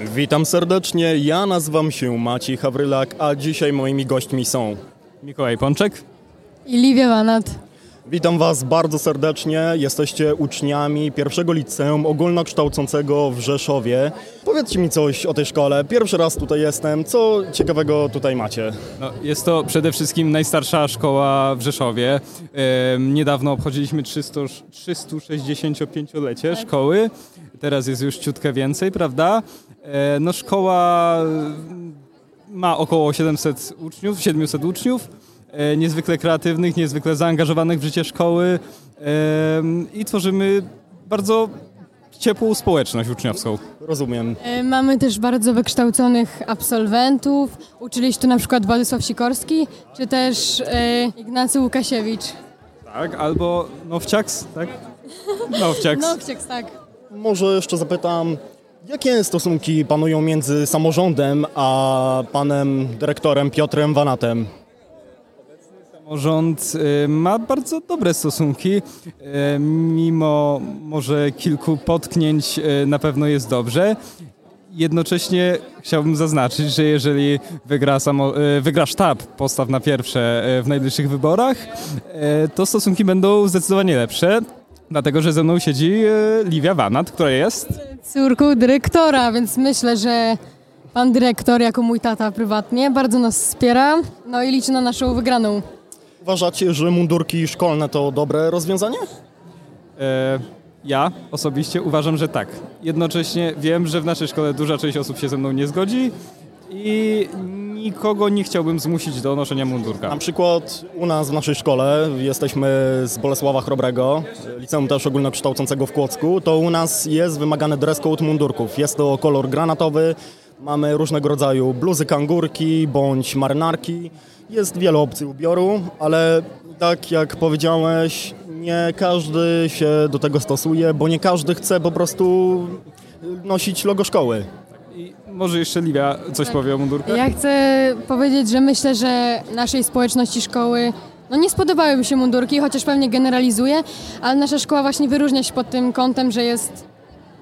Witam serdecznie, ja nazywam się Maciej Hawrylak, a dzisiaj moimi gośćmi są Mikołaj Pączek. I Liwia Wanat. Witam Was bardzo serdecznie. Jesteście uczniami pierwszego liceum ogólnokształcącego w Rzeszowie. Powiedzcie mi coś o tej szkole. Pierwszy raz tutaj jestem. Co ciekawego tutaj macie? No, jest to przede wszystkim najstarsza szkoła w Rzeszowie. Niedawno obchodziliśmy 300, 365-lecie szkoły. Teraz jest już ciutkę więcej, prawda? E, no szkoła ma około 700 uczniów, 700 uczniów. E, niezwykle kreatywnych, niezwykle zaangażowanych w życie szkoły. I tworzymy bardzo ciepłą społeczność uczniowską. Rozumiem. E, Mamy też bardzo wykształconych absolwentów. Uczyli się tu na przykład Władysław Sikorski, czy też e, Ignacy Łukasiewicz. Tak, albo Nowciaks, tak? Nowciaks. Nowciaks, tak. Może jeszcze zapytam, jakie stosunki panują między samorządem a panem dyrektorem Piotrem Wanatem? Samorząd y, ma bardzo dobre stosunki, y, mimo może kilku potknięć y, na pewno jest dobrze. Jednocześnie chciałbym zaznaczyć, że jeżeli wygra, samo, wygra sztab postaw na pierwsze w najbliższych wyborach, to stosunki będą zdecydowanie lepsze, dlatego że ze mną siedzi Liwia Wanat, która jest Córką dyrektora, więc myślę, że pan dyrektor, jako mój tata prywatnie, bardzo nas wspiera. No i liczy na naszą wygraną. Uważacie, że mundurki szkolne to dobre rozwiązanie? E, Ja osobiście uważam, że tak. Jednocześnie wiem, że w naszej szkole duża część osób się ze mną nie zgodzi i nikogo nie chciałbym zmusić do noszenia mundurka. Na przykład u nas w naszej szkole, jesteśmy z Bolesława Chrobrego, liceum też ogólnokształcącego w Kłodzku, to u nas jest wymagany dress code mundurków. Jest to kolor granatowy, mamy różnego rodzaju bluzy kangurki bądź marynarki. Jest wiele opcji ubioru, ale tak jak powiedziałeś, nie każdy się do tego stosuje, bo nie każdy chce po prostu nosić logo szkoły. I może jeszcze Livia coś powie o mundurkach? Ja chcę powiedzieć, że myślę, że naszej społeczności szkoły no nie spodobały mi się mundurki, chociaż pewnie generalizuję, ale nasza szkoła właśnie wyróżnia się pod tym kątem, że jest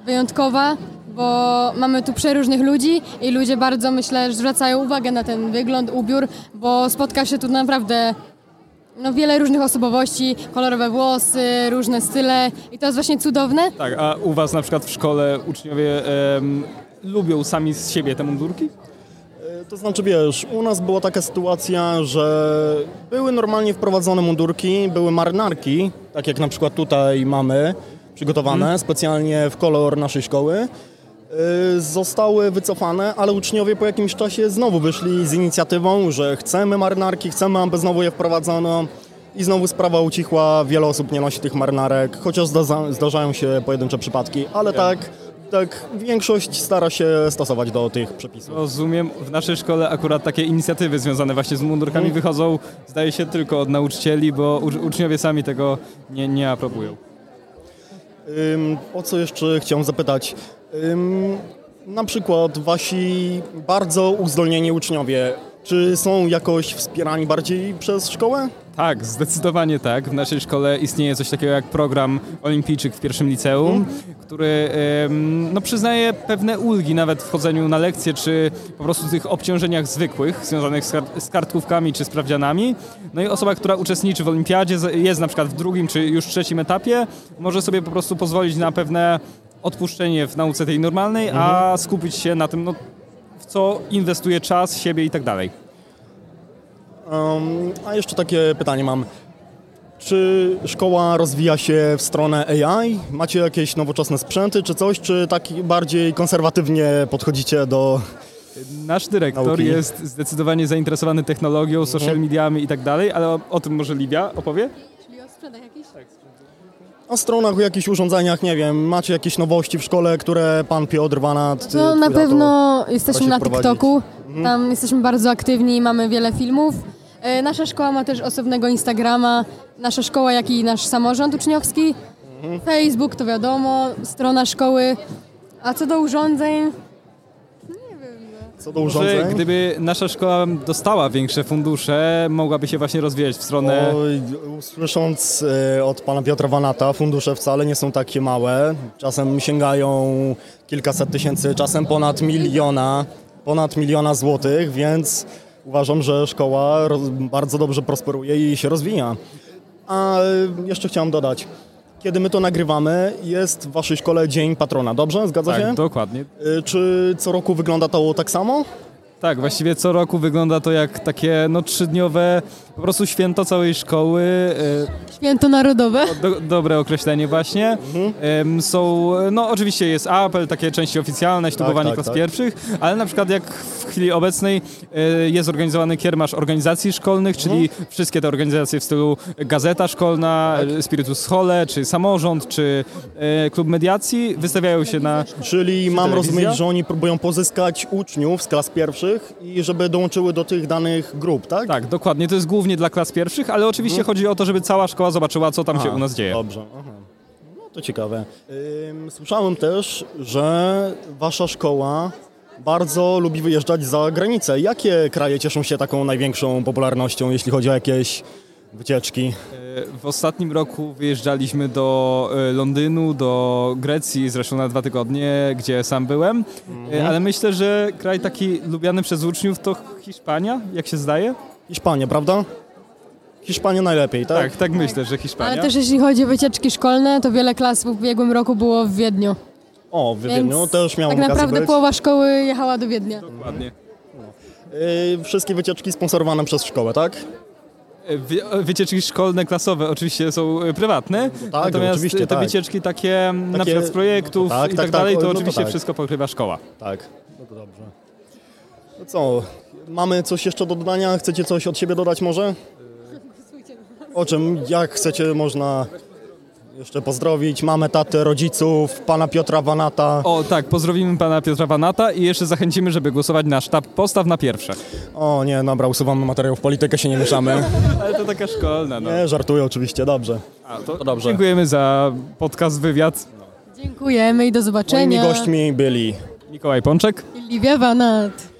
wyjątkowa, bo mamy tu przeróżnych ludzi i ludzie bardzo myślę, że zwracają uwagę na ten wygląd, ubiór, bo spotka się tu naprawdę no, wiele różnych osobowości, kolorowe włosy, różne style i to jest właśnie cudowne. Tak, a u was na przykład w szkole uczniowie em, lubią sami z siebie te mundurki? To znaczy, wiesz, u nas była taka sytuacja, że były normalnie wprowadzone mundurki, były marynarki, tak jak na przykład tutaj mamy, przygotowane specjalnie w kolor naszej szkoły. Yy, Zostały wycofane, ale uczniowie po jakimś czasie znowu wyszli z inicjatywą, że chcemy marynarki, chcemy, aby znowu je wprowadzono. I znowu sprawa ucichła, wiele osób nie nosi tych marynarek, chociaż zdarza, zdarzają się pojedyncze przypadki, ale tak, tak większość stara się stosować do tych przepisów. Rozumiem, w naszej szkole akurat takie inicjatywy związane właśnie z mundurkami wychodzą, zdaje się, tylko od nauczycieli, bo uczniowie sami tego nie, nie aprobują. O co jeszcze chciałem zapytać? Na przykład wasi bardzo uzdolnieni uczniowie, czy są jakoś wspierani bardziej przez szkołę? Tak, zdecydowanie tak. W naszej szkole istnieje coś takiego jak program Olimpijczyk w pierwszym liceum, który em, no, przyznaje pewne ulgi nawet w chodzeniu na lekcje, czy po prostu tych obciążeniach zwykłych, związanych z, kar- z kartkówkami czy sprawdzianami. No i osoba, która uczestniczy w olimpiadzie, jest na przykład w drugim czy już trzecim etapie, może sobie po prostu pozwolić na pewne odpuszczenie w nauce tej normalnej, a skupić się na tym, no, w co inwestuje czas, siebie i tak dalej. A jeszcze takie pytanie mam. Czy szkoła rozwija się w stronę AI? Macie jakieś nowoczesne sprzęty czy coś, czy tak bardziej konserwatywnie podchodzicie do... Nasz dyrektor Nauki. jest zdecydowanie zainteresowany technologią, social mediami i tak dalej, ale o, o tym może Livia opowie? Czyli o sprzętach jakichś? O stronach, o jakichś urządzeniach, nie wiem, macie jakieś nowości w szkole, które pan Piotr Wanat... No y, na twój tato- pewno jesteśmy na wprowadzić. TikToku, tam jesteśmy bardzo aktywni i mamy wiele filmów. E, Nasza szkoła ma też osobnego Instagrama, nasza szkoła, jak i nasz samorząd uczniowski. Facebook to wiadomo, strona szkoły. A co do urządzeń, Co do Że urządzeń, gdyby nasza szkoła dostała większe fundusze, mogłaby się właśnie rozwijać w stronę... Oj, Słysząc e, od pana Piotra Wanata, fundusze wcale nie są takie małe. Czasem sięgają kilkaset tysięcy, czasem ponad miliona, ponad miliona złotych, więc uważam, że szkoła bardzo dobrze prosperuje i się rozwija. A e, jeszcze chciałem dodać, kiedy my to nagrywamy, jest w waszej szkole Dzień Patrona, dobrze? Zgadza się? Tak, dokładnie. E, Czy co roku wygląda to tak samo? Tak, właściwie co roku wygląda to jak takie no trzydniowe po prostu święto całej szkoły. e, Święto Narodowe. Do, dobre określenie właśnie. Em, są, no oczywiście jest apel, takie części oficjalne, ślubowanie tak, klas tak. pierwszych, ale na przykład jak w chwili obecnej e, jest organizowany kiermasz organizacji szkolnych, czyli wszystkie te organizacje w stylu Gazeta Szkolna, e, Spiritus Schole, czy Samorząd, czy Klub Mediacji wystawiają się na... Czyli mam telewizja? rozumieć, że oni próbują pozyskać uczniów z klas pierwszych i żeby dołączyły do tych danych grup, tak? Tak, dokładnie, to jest głównie dla klas pierwszych, ale oczywiście chodzi o to, żeby cała szkoła zobaczyła, co tam się u nas dzieje. Dobrze. Aha. No to ciekawe. Ym, Słyszałem też, że wasza szkoła bardzo lubi wyjeżdżać za granicę. Jakie kraje cieszą się taką największą popularnością, jeśli chodzi o jakieś wycieczki? E, W ostatnim roku wyjeżdżaliśmy do e, Londynu, do Grecji, zresztą na dwa tygodnie, gdzie sam byłem, E, ale myślę, że kraj taki lubiany przez uczniów to Hiszpania, jak się zdaje? Hiszpania, prawda? Hiszpania najlepiej, tak? Tak, tak myślę, że Hiszpania. Ale też jeśli chodzi o wycieczki szkolne, to wiele klas w ubiegłym roku było w Wiedniu. O, w Wiedniu Więc też miałem tak naprawdę być. połowa szkoły jechała do Wiednia. Dokładnie. Yy, wszystkie wycieczki sponsorowane przez szkołę, tak? Wy, e, wycieczki szkolne, klasowe oczywiście są e, prywatne, tak, natomiast oczywiście, te tak. wycieczki takie, m, na Takie- przykład z projektów no tak, i tak, tak, tak, dalej, to no to oczywiście tak. wszystko pokrywa szkoła. Tak, no to dobrze. No co, mamy coś jeszcze do dodania? Chcecie coś od siebie dodać może? O czym, jak chcecie, można jeszcze pozdrowić mamę, tatę, rodziców, pana Piotra Wanata. O tak, pozdrowimy pana Piotra Wanata i jeszcze zachęcimy, żeby głosować na sztab postaw na pierwsze. O nie, dobra, usuwamy materiał w politykę, się nie mieszamy. Ale to taka szkolna, no. Nie, żartuję oczywiście, dobrze. A, to, To dobrze. Dziękujemy za podcast, wywiad. Dziękujemy i do Moimi zobaczenia. gośćmi byli Mikołaj Pączek. Liwia Wanat.